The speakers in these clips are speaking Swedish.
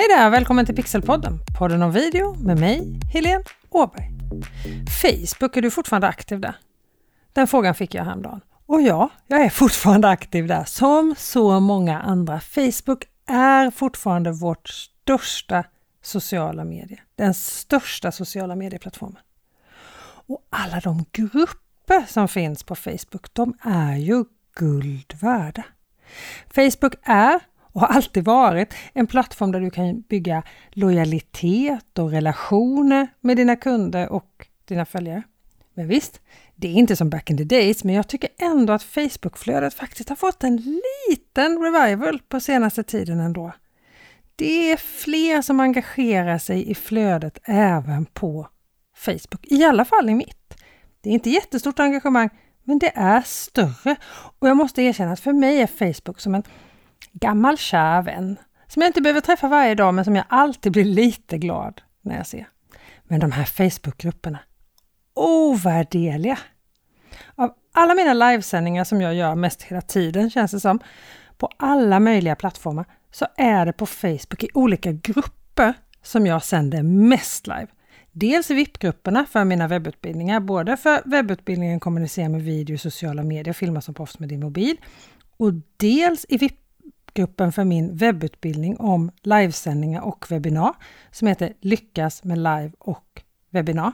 Hej där! Välkommen till Pixelpodden, podden om video med mig, Helene Åberg. Facebook, är du fortfarande aktiv där? Den frågan fick jag häromdagen. Och ja, jag är fortfarande aktiv där, som så många andra. Facebook är fortfarande vårt största sociala medie. Den största sociala medieplattformen. Och alla de grupper som finns på Facebook, de är ju guld värda. Facebook är och har alltid varit en plattform där du kan bygga lojalitet och relationer med dina kunder och dina följare. Men visst, det är inte som back in the days, men jag tycker ändå att Facebookflödet faktiskt har fått en liten revival på senaste tiden ändå. Det är fler som engagerar sig i flödet även på Facebook, i alla fall i mitt. Det är inte jättestort engagemang, men det är större. Och jag måste erkänna att för mig är Facebook som en gammal kär vän som jag inte behöver träffa varje dag, men som jag alltid blir lite glad när jag ser. Men de här Facebookgrupperna, ovärderliga! Av alla mina livesändningar som jag gör mest hela tiden känns det som, på alla möjliga plattformar, så är det på Facebook i olika grupper som jag sänder mest live. Dels i VIP-grupperna för mina webbutbildningar, både för webbutbildningen kommunicera med video, sociala medier, filma som proffs med din mobil och dels i VIP gruppen för min webbutbildning om livesändningar och webbinar som heter Lyckas med live och webbinar.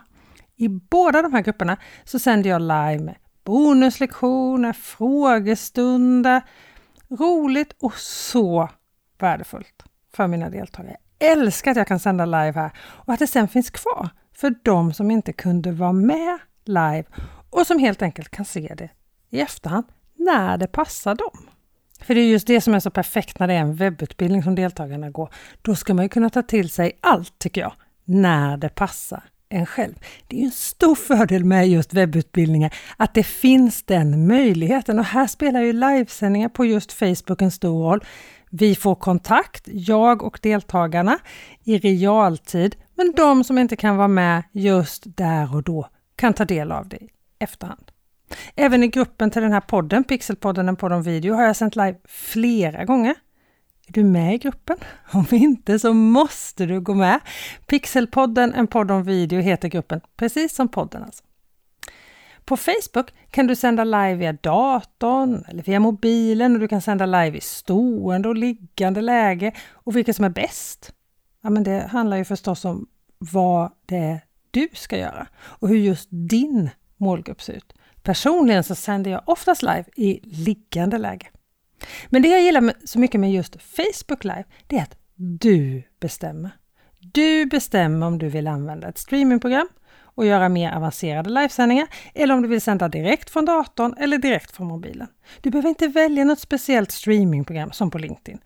I båda de här grupperna så sänder jag live med bonuslektioner, frågestunder, roligt och så värdefullt för mina deltagare. Jag älskar att jag kan sända live här och att det sen finns kvar för de som inte kunde vara med live och som helt enkelt kan se det i efterhand när det passar dem. För det är just det som är så perfekt när det är en webbutbildning som deltagarna går. Då ska man ju kunna ta till sig allt, tycker jag, när det passar en själv. Det är en stor fördel med just webbutbildningar att det finns den möjligheten och här spelar ju livesändningar på just Facebook en stor roll. Vi får kontakt, jag och deltagarna, i realtid, men de som inte kan vara med just där och då kan ta del av det i efterhand. Även i gruppen till den här podden, Pixelpodden, en podd om video, har jag sänt live flera gånger. Är du med i gruppen? Om inte så måste du gå med. Pixelpodden, en podd om video, heter gruppen, precis som podden alltså. På Facebook kan du sända live via datorn eller via mobilen och du kan sända live i stående och liggande läge. Och vilket som är bäst? Ja, men det handlar ju förstås om vad det är du ska göra och hur just din målgrupp ser ut. Personligen så sänder jag oftast live i liggande läge. Men det jag gillar så mycket med just Facebook Live, det är att du bestämmer. Du bestämmer om du vill använda ett streamingprogram och göra mer avancerade livesändningar eller om du vill sända direkt från datorn eller direkt från mobilen. Du behöver inte välja något speciellt streamingprogram som på LinkedIn.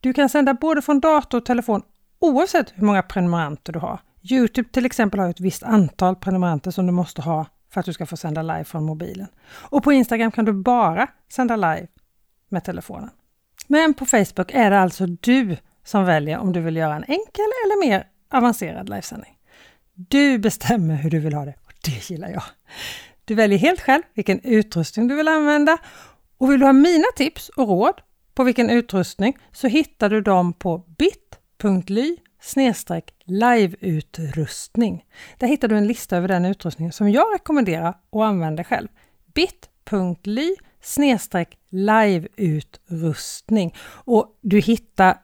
Du kan sända både från dator och telefon oavsett hur många prenumeranter du har. Youtube till exempel har ett visst antal prenumeranter som du måste ha för att du ska få sända live från mobilen. Och på Instagram kan du bara sända live med telefonen. Men på Facebook är det alltså du som väljer om du vill göra en enkel eller mer avancerad livesändning. Du bestämmer hur du vill ha det och det gillar jag. Du väljer helt själv vilken utrustning du vill använda och vill du ha mina tips och råd på vilken utrustning så hittar du dem på bit.ly liveutrustning. Där hittar du en lista över den utrustning som jag rekommenderar och använder själv. bit.ly liveutrustning och du hittar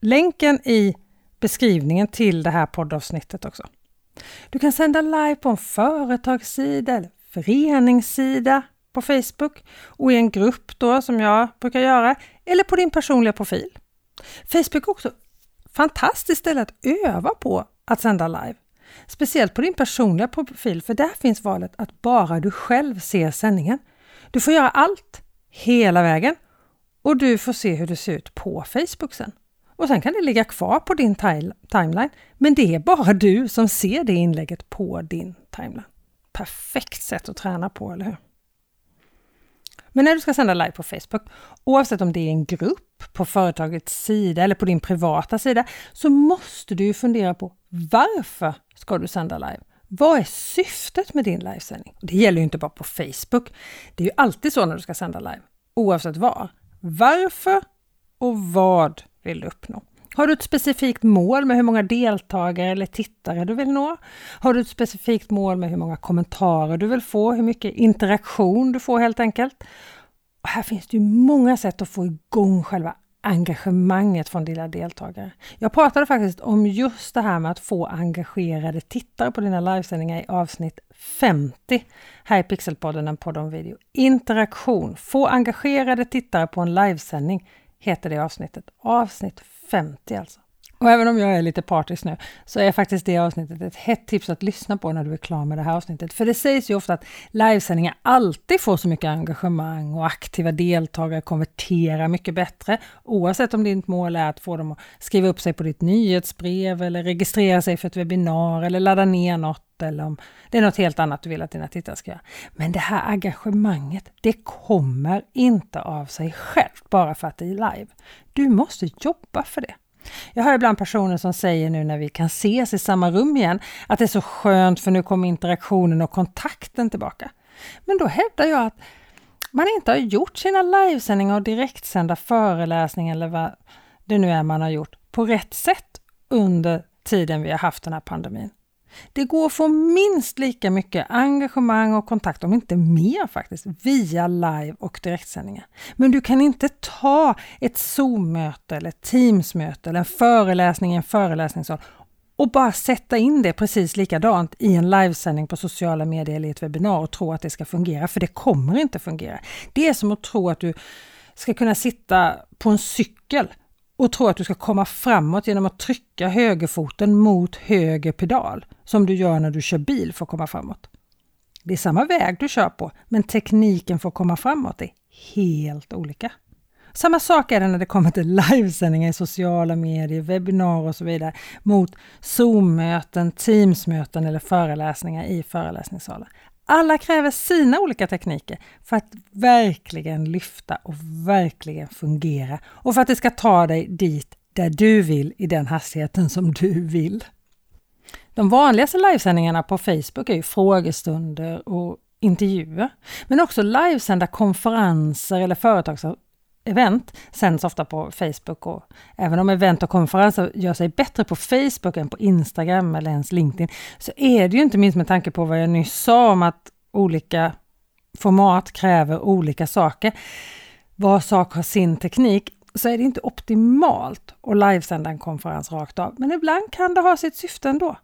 länken i beskrivningen till det här poddavsnittet också. Du kan sända live på en företagssida eller föreningssida på Facebook och i en grupp då som jag brukar göra eller på din personliga profil. Facebook är också fantastiskt ställe att öva på att sända live. Speciellt på din personliga profil för där finns valet att bara du själv ser sändningen. Du får göra allt hela vägen och du får se hur det ser ut på Facebook sen. Och sen kan det ligga kvar på din timeline, men det är bara du som ser det inlägget på din timeline. Perfekt sätt att träna på, eller hur? Men när du ska sända live på Facebook, oavsett om det är en grupp på företagets sida eller på din privata sida, så måste du fundera på varför ska du sända live? Vad är syftet med din livesändning? Det gäller ju inte bara på Facebook. Det är ju alltid så när du ska sända live, oavsett var. Varför och vad vill du uppnå? Har du ett specifikt mål med hur många deltagare eller tittare du vill nå? Har du ett specifikt mål med hur många kommentarer du vill få, hur mycket interaktion du får helt enkelt? Och här finns det ju många sätt att få igång själva engagemanget från dina deltagare. Jag pratade faktiskt om just det här med att få engagerade tittare på dina livesändningar i avsnitt 50 här i Pixelpodden, en podd om video. Interaktion, få engagerade tittare på en livesändning heter det avsnittet. Avsnitt 50 alltså. Och även om jag är lite partisk nu så är faktiskt det avsnittet ett hett tips att lyssna på när du är klar med det här avsnittet. För det sägs ju ofta att livesändningar alltid får så mycket engagemang och aktiva deltagare konverterar mycket bättre. Oavsett om ditt mål är att få dem att skriva upp sig på ditt nyhetsbrev eller registrera sig för ett webbinar eller ladda ner något eller om det är något helt annat du vill att dina tittare ska göra. Men det här engagemanget, det kommer inte av sig självt bara för att det är live. Du måste jobba för det. Jag hör ibland personer som säger nu när vi kan ses i samma rum igen att det är så skönt för nu kommer interaktionen och kontakten tillbaka. Men då hävdar jag att man inte har gjort sina livesändningar och direktsända föreläsningar eller vad det nu är man har gjort på rätt sätt under tiden vi har haft den här pandemin. Det går att få minst lika mycket engagemang och kontakt, om inte mer faktiskt, via live och direktsändningar. Men du kan inte ta ett Zoom-möte eller Teams-möte eller en föreläsning i en föreläsningssal och bara sätta in det precis likadant i en livesändning på sociala medier eller i ett webbinar och tro att det ska fungera, för det kommer inte fungera. Det är som att tro att du ska kunna sitta på en cykel och tror att du ska komma framåt genom att trycka högerfoten mot höger pedal som du gör när du kör bil för att komma framåt. Det är samma väg du kör på, men tekniken för att komma framåt är helt olika. Samma sak är det när det kommer till livesändningar i sociala medier, webbinarier och så vidare mot Zoom-möten, Teams-möten eller föreläsningar i föreläsningssalar. Alla kräver sina olika tekniker för att verkligen lyfta och verkligen fungera och för att det ska ta dig dit där du vill i den hastigheten som du vill. De vanligaste livesändningarna på Facebook är ju frågestunder och intervjuer, men också livesända konferenser eller event sänds ofta på Facebook och även om event och konferenser gör sig bättre på Facebook än på Instagram eller ens LinkedIn så är det ju inte minst med tanke på vad jag nyss sa om att olika format kräver olika saker. Var sak har sin teknik så är det inte optimalt att livesända en konferens rakt av, men ibland kan det ha sitt syfte ändå.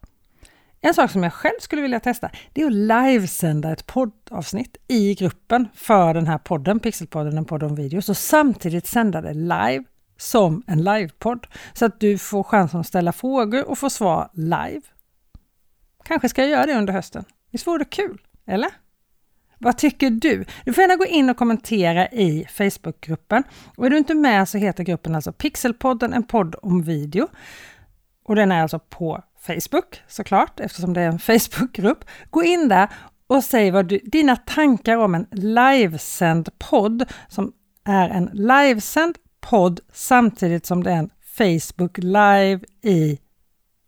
En sak som jag själv skulle vilja testa, det är att livesända ett poddavsnitt i gruppen för den här podden, Pixelpodden, en podd om videos, och samtidigt sända det live som en livepodd så att du får chansen att ställa frågor och få svar live. Kanske ska jag göra det under hösten. Visst vore det kul? Eller? Vad tycker du? Du får gärna gå in och kommentera i Facebookgruppen. Och är du inte med så heter gruppen alltså Pixelpodden, en podd om video. Och den är alltså på Facebook såklart, eftersom det är en Facebookgrupp. Gå in där och säg vad du, dina tankar om en livesänd podd som är en livesänd podd samtidigt som det är en Facebook live i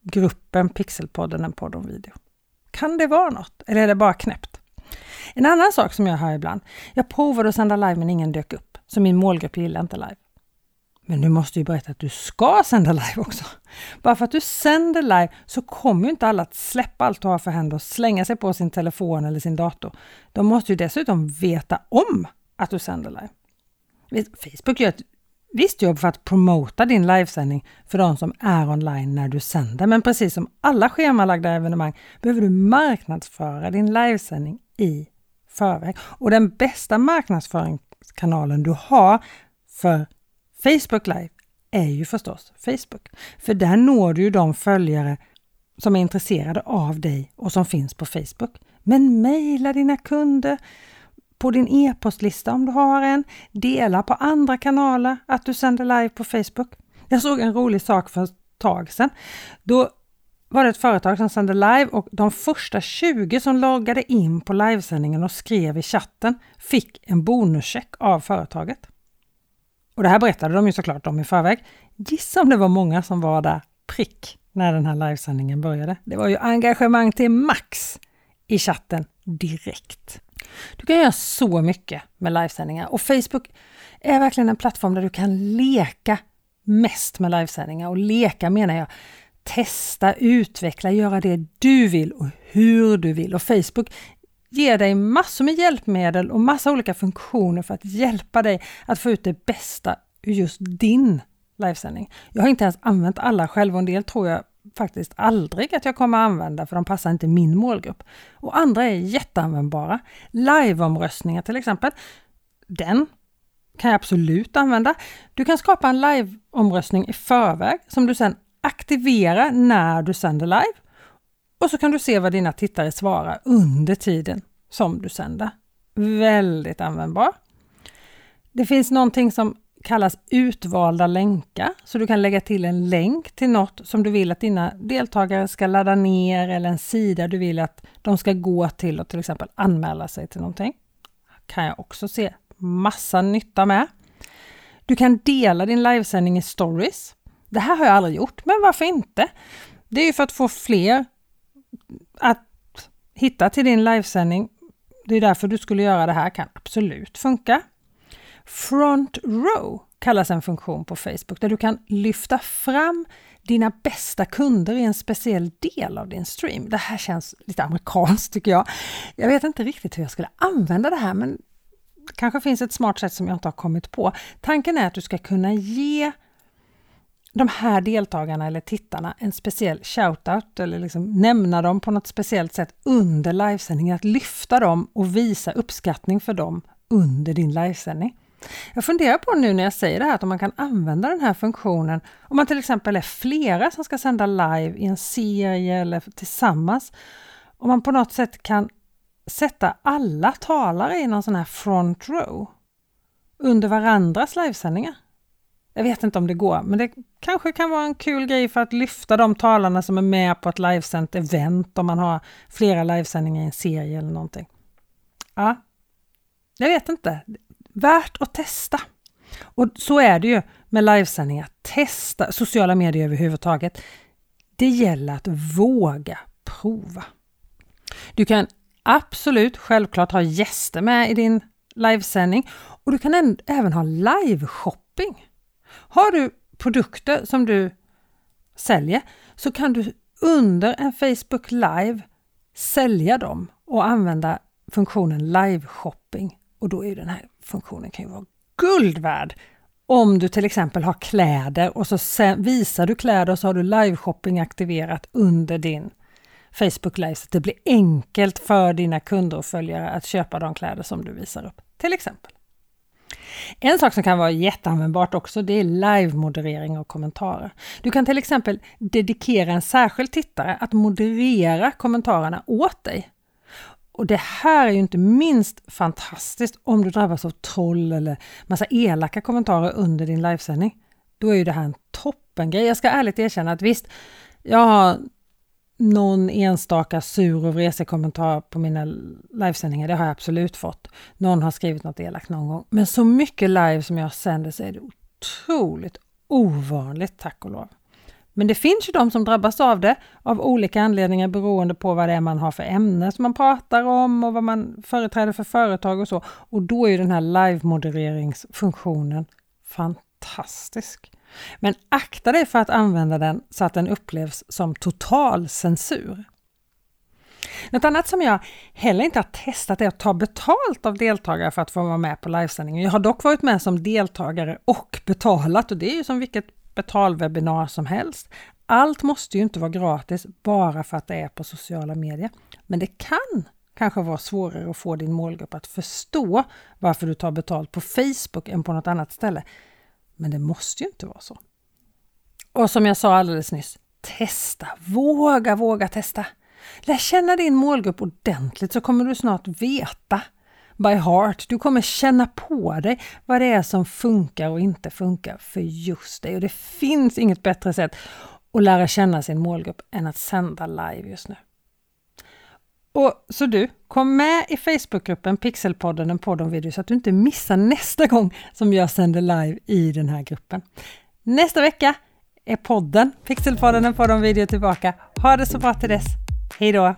gruppen Pixelpodden, en podd om video. Kan det vara något? Eller är det bara knäppt? En annan sak som jag hör ibland. Jag provade att sända live men ingen dök upp. Så min målgrupp gillar inte live. Men du måste ju berätta att du ska sända live också. Bara för att du sänder live så kommer ju inte alla att släppa allt du har för händer och slänga sig på sin telefon eller sin dator. De måste ju dessutom veta om att du sänder live. Facebook gör ett visst jobb för att promota din livesändning för de som är online när du sänder. Men precis som alla schemalagda evenemang behöver du marknadsföra din livesändning i förväg. Och den bästa marknadsföringskanalen du har för Facebook Live är ju förstås Facebook. För där når du ju de följare som är intresserade av dig och som finns på Facebook. Men mejla dina kunder, på din e-postlista om du har en. Dela på andra kanaler att du sänder live på Facebook. Jag såg en rolig sak för ett tag sedan. Då var det ett företag som sände live och de första 20 som loggade in på livesändningen och skrev i chatten fick en bonuscheck av företaget. Och det här berättade de ju såklart om i förväg. Gissa om det var många som var där prick när den här livesändningen började. Det var ju engagemang till max i chatten direkt. Du kan göra så mycket med livesändningar och Facebook är verkligen en plattform där du kan leka mest med livesändningar och leka menar jag testa, utveckla, göra det du vill och hur du vill. Och Facebook ger dig massor med hjälpmedel och massa olika funktioner för att hjälpa dig att få ut det bästa ur just din livesändning. Jag har inte ens använt alla själv och en del tror jag faktiskt aldrig att jag kommer använda för de passar inte min målgrupp. Och andra är jätteanvändbara. Liveomröstningar till exempel. Den kan jag absolut använda. Du kan skapa en liveomröstning i förväg som du sedan aktiverar när du sänder live. Och så kan du se vad dina tittare svarar under tiden som du sänder. Väldigt användbar. Det finns någonting som kallas utvalda länkar, så du kan lägga till en länk till något som du vill att dina deltagare ska ladda ner eller en sida du vill att de ska gå till och till exempel anmäla sig till någonting. kan jag också se massa nytta med. Du kan dela din livesändning i stories. Det här har jag aldrig gjort, men varför inte? Det är ju för att få fler att hitta till din livesändning. Det är därför du skulle göra det här, kan absolut funka. Front row kallas en funktion på Facebook där du kan lyfta fram dina bästa kunder i en speciell del av din stream. Det här känns lite amerikanskt tycker jag. Jag vet inte riktigt hur jag skulle använda det här men det kanske finns ett smart sätt som jag inte har kommit på. Tanken är att du ska kunna ge de här deltagarna eller tittarna en speciell shoutout eller liksom nämna dem på något speciellt sätt under livesändningen. Att lyfta dem och visa uppskattning för dem under din livesändning. Jag funderar på nu när jag säger det här att om man kan använda den här funktionen om man till exempel är flera som ska sända live i en serie eller tillsammans. Om man på något sätt kan sätta alla talare i någon sån här front row under varandras livesändningar. Jag vet inte om det går, men det kanske kan vara en kul grej för att lyfta de talarna som är med på ett livesänt event om man har flera livesändningar i en serie eller någonting. Ja, jag vet inte värt att testa. Och så är det ju med livesändningar. Testa sociala medier överhuvudtaget. Det gäller att våga prova. Du kan absolut självklart ha gäster med i din livesändning och du kan även ha live-shopping. Har du produkter som du säljer så kan du under en Facebook Live sälja dem och använda funktionen live-shopping. Och då är den här funktionen kan ju vara guld värd. Om du till exempel har kläder och så visar du kläder och så har du live-shopping aktiverat under din Facebook Live så att det blir enkelt för dina kunder och följare att köpa de kläder som du visar upp. Till exempel. En sak som kan vara jätteanvändbart också det är live-moderering av kommentarer. Du kan till exempel dedikera en särskild tittare att moderera kommentarerna åt dig. Och det här är ju inte minst fantastiskt om du drabbas av troll eller massa elaka kommentarer under din livesändning. Då är ju det här en toppengrej. Jag ska ärligt erkänna att visst, jag har någon enstaka sur och vresig kommentar på mina livesändningar. Det har jag absolut fått. Någon har skrivit något elakt någon gång. Men så mycket live som jag sänder så är det otroligt ovanligt, tack och lov. Men det finns ju de som drabbas av det av olika anledningar beroende på vad det är man har för ämne som man pratar om och vad man företräder för företag och så. Och då är den här live-modereringsfunktionen fantastisk. Men akta dig för att använda den så att den upplevs som total censur. Något annat som jag heller inte har testat är att ta betalt av deltagare för att få vara med på livesändningen. Jag har dock varit med som deltagare och betalat och det är ju som vilket betalwebbinar som helst. Allt måste ju inte vara gratis bara för att det är på sociala medier. Men det kan kanske vara svårare att få din målgrupp att förstå varför du tar betalt på Facebook än på något annat ställe. Men det måste ju inte vara så. Och som jag sa alldeles nyss, testa, våga, våga testa. Lär känna din målgrupp ordentligt så kommer du snart veta by heart. Du kommer känna på dig vad det är som funkar och inte funkar för just dig. Och det finns inget bättre sätt att lära känna sin målgrupp än att sända live just nu. Och Så du, kom med i Facebookgruppen Pixelpodden, en podd om video, så att du inte missar nästa gång som jag sänder live i den här gruppen. Nästa vecka är podden Pixelpodden, en podd om video tillbaka. Ha det så bra till dess. Hej då!